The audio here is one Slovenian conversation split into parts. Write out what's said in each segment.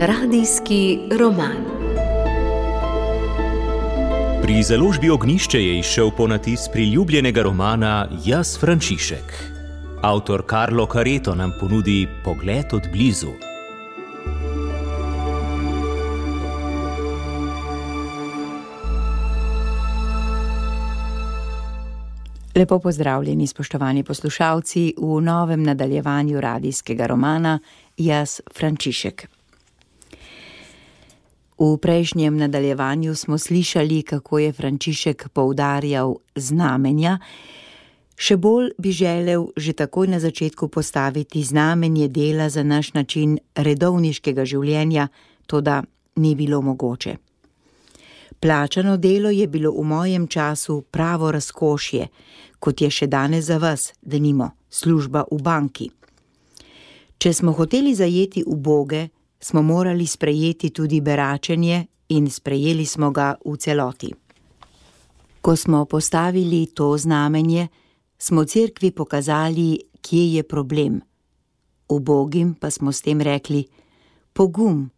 Radijski roman. Pri založbi Ognišče je izšel ponatis priljubljenega romana Jaz Frančišek. Avtor Karlo Kareto nam ponudi pogled od blizu. Lepo pozdravljeni, spoštovani poslušalci, v novem nadaljevanju radijskega romana Jaz Frančišek. V prejšnjem nadaljevanju smo slišali, kako je Frančišek poudarjal znamenja. Še bolj bi želel že takoj na začetku postaviti znamenje dela za naš način redovniškega življenja, to da ni bilo mogoče. Plačano delo je bilo v mojem času pravo razkošje, kot je še danes za vas, da nimo služba v banki. Če smo hoteli zajeti uboge, smo morali sprejeti tudi beračenje in sprejeli smo ga v celoti. Ko smo postavili to znamenje, smo cerkvi pokazali, kje je problem. Ubogim pa smo s tem rekli: Pogum,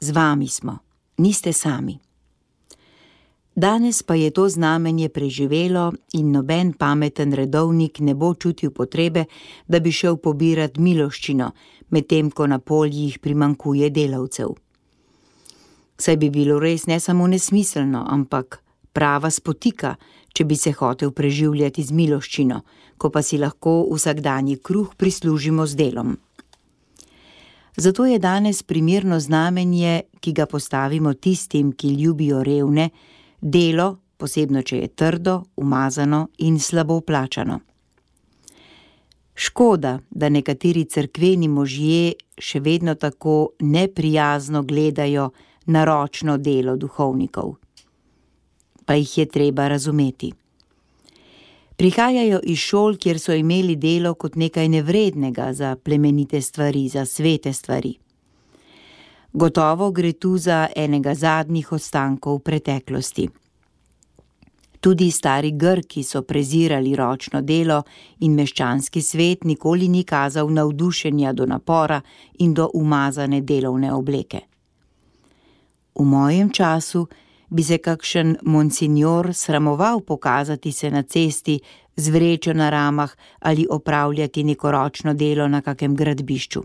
z vami smo, niste sami. Danes pa je to znamenje preživelo in noben pameten redovnik ne bo čutil potrebe, da bi šel pobirati miloščino, medtem ko na poljih primankuje delavcev. Saj bi bilo res ne samo nesmiselno, ampak prava spotika, če bi se hotel preživljati z miloščino, ko pa si lahko vsakdanji kruh prislužimo z delom. Zato je danes primerno znamenje, ki ga postavimo tistim, ki ljubijo revne, delo, posebno če je trdo, umazano in slabo plačano. Škoda, da nekateri crkveni možje še vedno tako neprijazno gledajo na ročno delo duhovnikov. Pa jih je treba razumeti. Prihajajo iz šol, kjer so imeli delo kot nekaj nevrednega za plemenite stvari, za svete stvari. Gotovo gre tu za enega zadnjih ostankov preteklosti. Tudi stari Grki so prezirali ročno delo in meščanski svet nikoli ni kazal navdušenja do napora in do umazane delovne obleke. V mojem času bi se kakšen monsignor sramoval pokazati se na cesti z vrečo na ramah ali opravljati neko ročno delo na kakem gradbišču.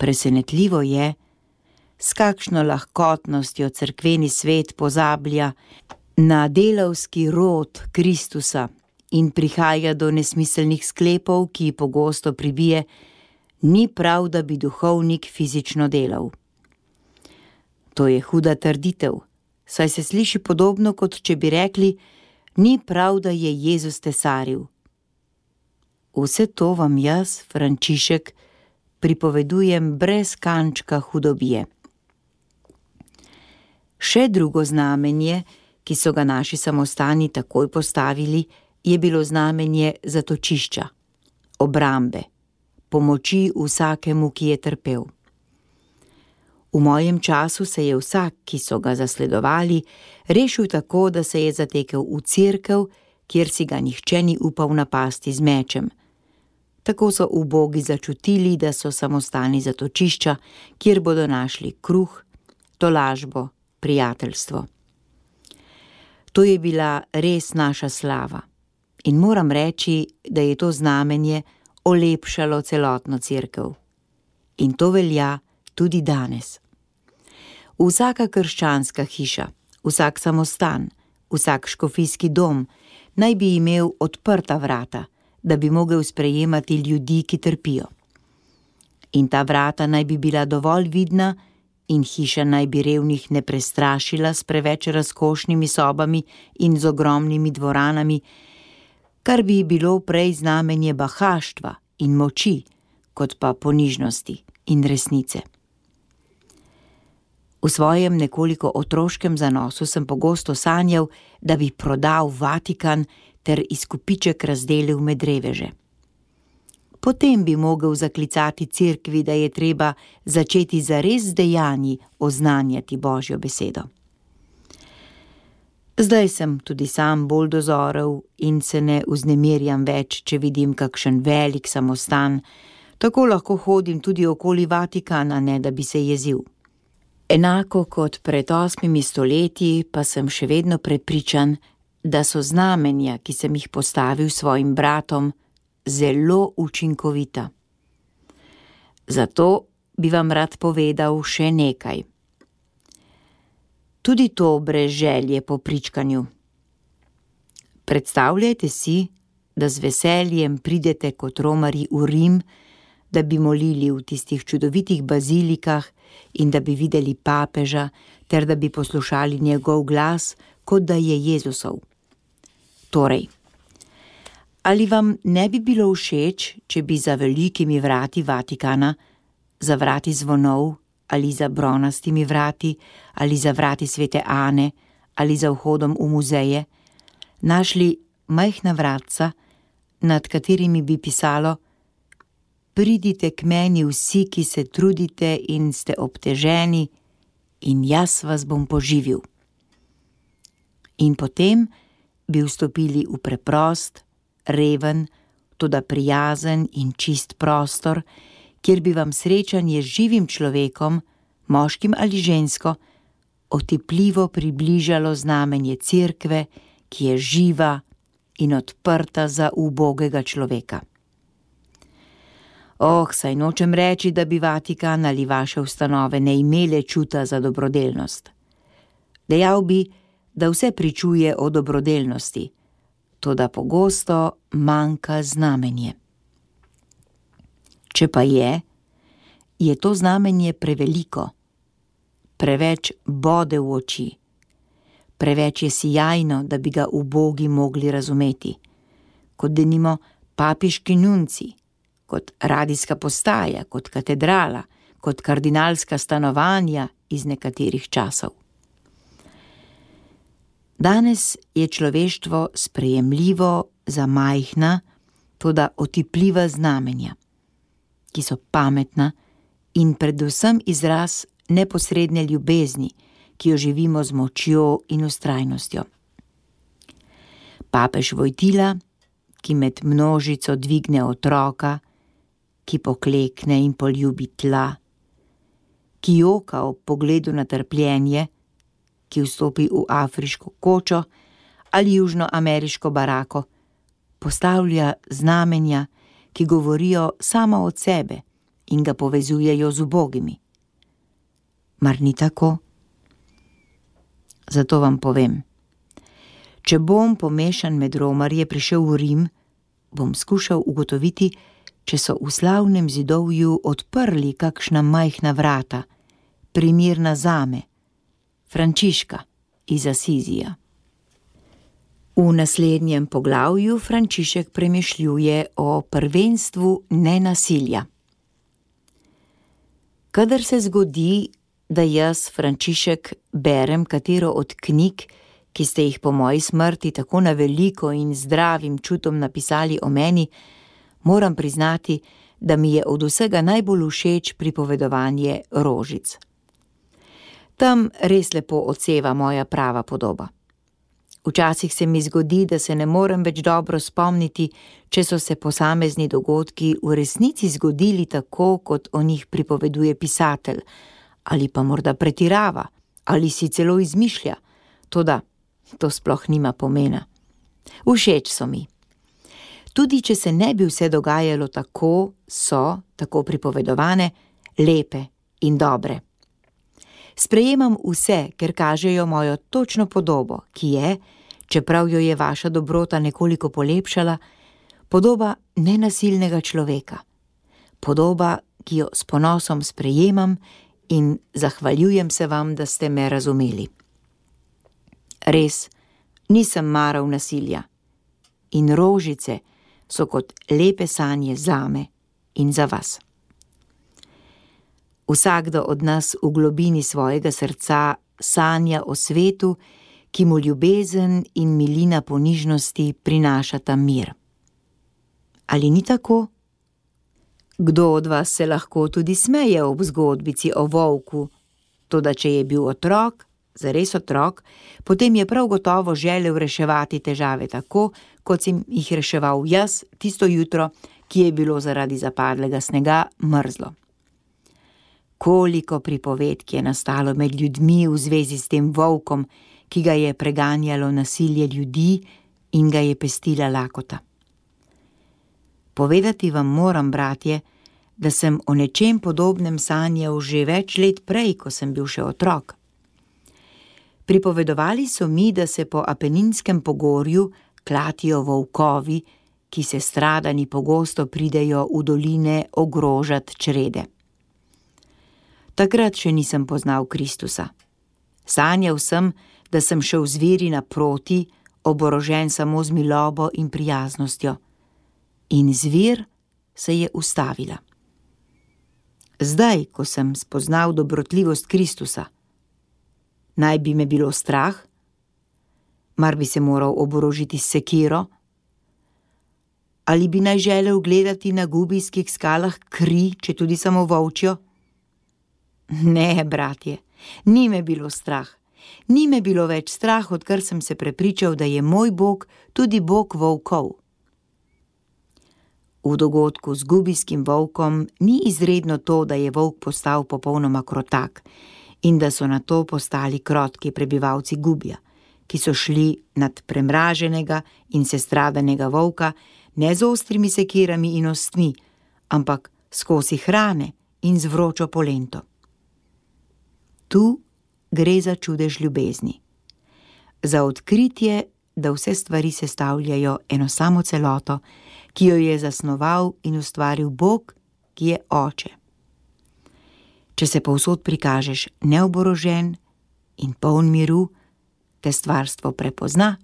Presenetljivo je, s kakšno lahkotnostjo crkveni svet pozablja na delavski rod Kristusa in prihaja do nesmiselnih sklepov, ki pogosto pribije, ni prav, da bi duhovnik fizično delal. To je huda trditev, saj se sliši podobno, kot če bi rekli: Ni prav, da je Jezus tesaril. Vse to vam jaz, Frančišek, pripovedujem brez kančka hudobije. Še drugo znamenje, ki so ga naši samostani takoj postavili, je bilo znamenje zatočišča, obrambe, pomoči vsakemu, ki je trpel. V mojem času se je vsak, ki so ga zasledovali, rešil tako, da se je zatekel v cerkev, kjer si ga nihče ni upal napasti z mečem. Tako so ubogi začutili, da so samostani zatočišča, kjer bodo našli kruh, tolažbo, prijateljstvo. To je bila res naša slava in moram reči, da je to znamenje olepšalo celotno crkvo. In to velja tudi danes. Vsaka krščanska hiša, vsak samostan, vsak škofijski dom naj bi imel odprta vrata, da bi mogel sprejemati ljudi, ki trpijo. In ta vrata naj bi bila dovolj vidna, in hiša naj bi revnih ne prestrašila s preveč razkošnimi sobami in z ogromnimi dvoranami, kar bi bilo prej znamenje bahaštva in moči, kot pa ponižnosti in resnice. V svojem nekoliko otroškem zanosu sem pogosto sanjal, da bi prodal Vatikan ter izkupiček razdelil med reveže potem bi mogel zaklicati cerkvi, da je treba začeti za res dejanji oznanjati Božjo besedo. Zdaj sem tudi sam bolj dozorel in se ne vznemirjam več, če vidim kakšen velik samostan, tako lahko hodim tudi okoli Vatikana, ne da bi se jezil. Enako kot pred osmimi stoletji, pa sem še vedno prepričan, da so znamenja, ki sem jih postavil svojim bratom, zelo učinkovita. Zato bi vam rad povedal še nekaj. Tudi to brez želje po pričkanju. Predstavljajte si, da z veseljem pridete kot romari v Rim, da bi molili v tistih čudovitih bazilikah in da bi videli papeža, ter da bi poslušali njegov glas, kot da je Jezusov. Torej, ali vam ne bi bilo všeč, če bi za velikimi vrati Vatikana, za vrati zvonov ali za bronastimi vrati ali za vrati svete Ane ali za vhodom v muzeje, našli majhna vratca, nad katerimi bi pisalo: Pridite k meni vsi, ki se trudite in ste obteženi, in jaz vas bom poživil. In potem bi vstopili v preprost, reven, tudi prijazen in čist prostor, kjer bi vam srečanje z živim človekom, moškim ali žensko, otepljivo približalo znamenje cerkve, ki je živa in odprta za ubogega človeka. Oh, saj nočem reči, da bi Vatikan ali vaše ustanove ne imele čuta za dobrodelnost. Dejal bi, da vse pričuje o dobrodelnosti, to da pogosto manjka znamenje. Če pa je, je to znamenje preveliko, preveč bode v oči, preveč je sijajno, da bi ga ubogi mogli razumeti, kot denimo papiški nunci, kot radijska postaja, kot katedrala, kot kardinalska stanovanja iz nekaterih časov. Danes je človeštvo sprejemljivo za majhna, toda otipljiva znamenja, ki so pametna in predvsem izraz neposredne ljubezni, ki jo živimo z močjo in ustrajnostjo. Papež Vojtila, ki med množico dvigne otroka, ki poklekne in poljubi tla, ki joka ob pogledu na trpljenje, ki vstopi v afriško kočo ali južnoameriško barako, postavlja znamenja, ki govorijo samo od sebe in ga povezujejo z ubogimi. Mar ni tako? Zato vam povem. Če bom pomešan med romarje prišel v Rim, bom skušal ugotoviti, če so v slavnem zidovju odprli kakšna majhna vrata, primirna zame, Frančiška iz Asizija. V naslednjem poglavju Frančišek premišljuje o prvenstvu nenasilja. Kadar se zgodi, da jaz, Frančišek, berem katero od knjig, ki ste jih po moji smrti tako na veliko in zdravim čutom napisali o meni, moram priznati, da mi je od vsega najbolj všeč pripovedovanje rožic. Tam res lepo odseva moja prava podoba. Včasih se mi zgodi, da se ne morem več dobro spomniti, če so se posamezni dogodki v resnici zgodili tako, kot o njih pripoveduje pisatelj, ali pa morda pretirava, ali si celo izmišlja. Toda to sploh nima pomena. Všeč so mi. Tudi če se ne bi vse dogajalo tako, so, tako pripovedovane, lepe in dobre. Sprejemam vse, ker kažejo mojo točno podobo, ki je, čeprav jo je vaša dobrota nekoliko polepšala, podoba nenasilnega človeka. Podoba, ki jo s ponosom sprejemam in zahvaljujem se vam, da ste me razumeli. Res, nisem maral nasilja in rožice so kot lepe sanje zame in za vas. Vsakdo od nas v globini svojega srca sanja o svetu, ki mu ljubezen in milina ponižnosti prinašata mir. Ali ni tako? Kdo od vas se lahko tudi smeje ob zgodbici o volku, tudi če je bil otrok, zares otrok, potem je prav gotovo želel reševati težave tako, kot sem jih reševal jaz tisto jutro, ki je bilo zaradi zapadlega snega mrzlo. Koliko pripovedk je nastalo med ljudmi v zvezi s tem volkom, ki ga je preganjalo nasilje ljudi in ga je pestila lakota. Povedati vam moram, bratje, da sem o nečem podobnem sanjal že več let prej, ko sem bil še otrok. Pripovedovali so mi, da se po Apeninskem pogorju klatijo volkovi, ki se stradani pogosto pridejo v doline ogrožati črede. Takrat še nisem poznal Kristusa. Sanjal sem, da sem šel zveri naproti, oborožen samo z milobo in prijaznostjo. In zvir se je ustavila. Zdaj, ko sem spoznal dobrotljivost Kristusa, naj bi me bilo strah, mar bi se moral oborožiti s sekiro, ali bi naj želel gledati na gubijskih skalah kri, če tudi samo volčjo? Ne, bratje, ni me bilo strah. Ni me bilo več strah, odkar sem se prepričal, da je moj Bog tudi Bog volkov. V dogodku z gubijskim volkom ni izredno to, da je volk postal popolnoma krotak in da so na to postali krotki prebivalci gubja, ki so šli nad premraženega in sestradanega volka ne z ostrimi sekirami in ostmi, ampak skozi hrane in z vročo polento. Tu gre za čudež ljubezni, za odkritje, da vse stvari sestavljajo eno samo celoto, ki jo je zasnoval in ustvaril Bog, ki je oče. Če se povsod prikažeš neoborožen in poln miru, te stvarstvo prepozna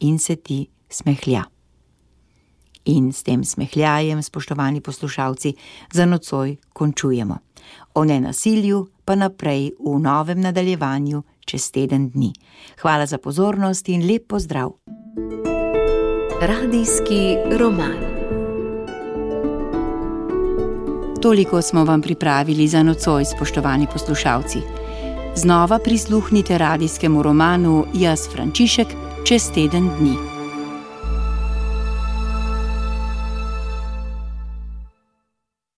in se ti smehlja. In s tem smehljajem, spoštovani poslušalci, za nocoj končujemo. O nenasilju pa naprej v novem nadaljevanju čez teden dni. Hvala za pozornost in lep pozdrav! Radijski roman. Toliko smo vam pripravili za nocoj, spoštovani poslušalci. Znova prisluhnite radijskemu romanu Jaz Frančišek čez teden dni.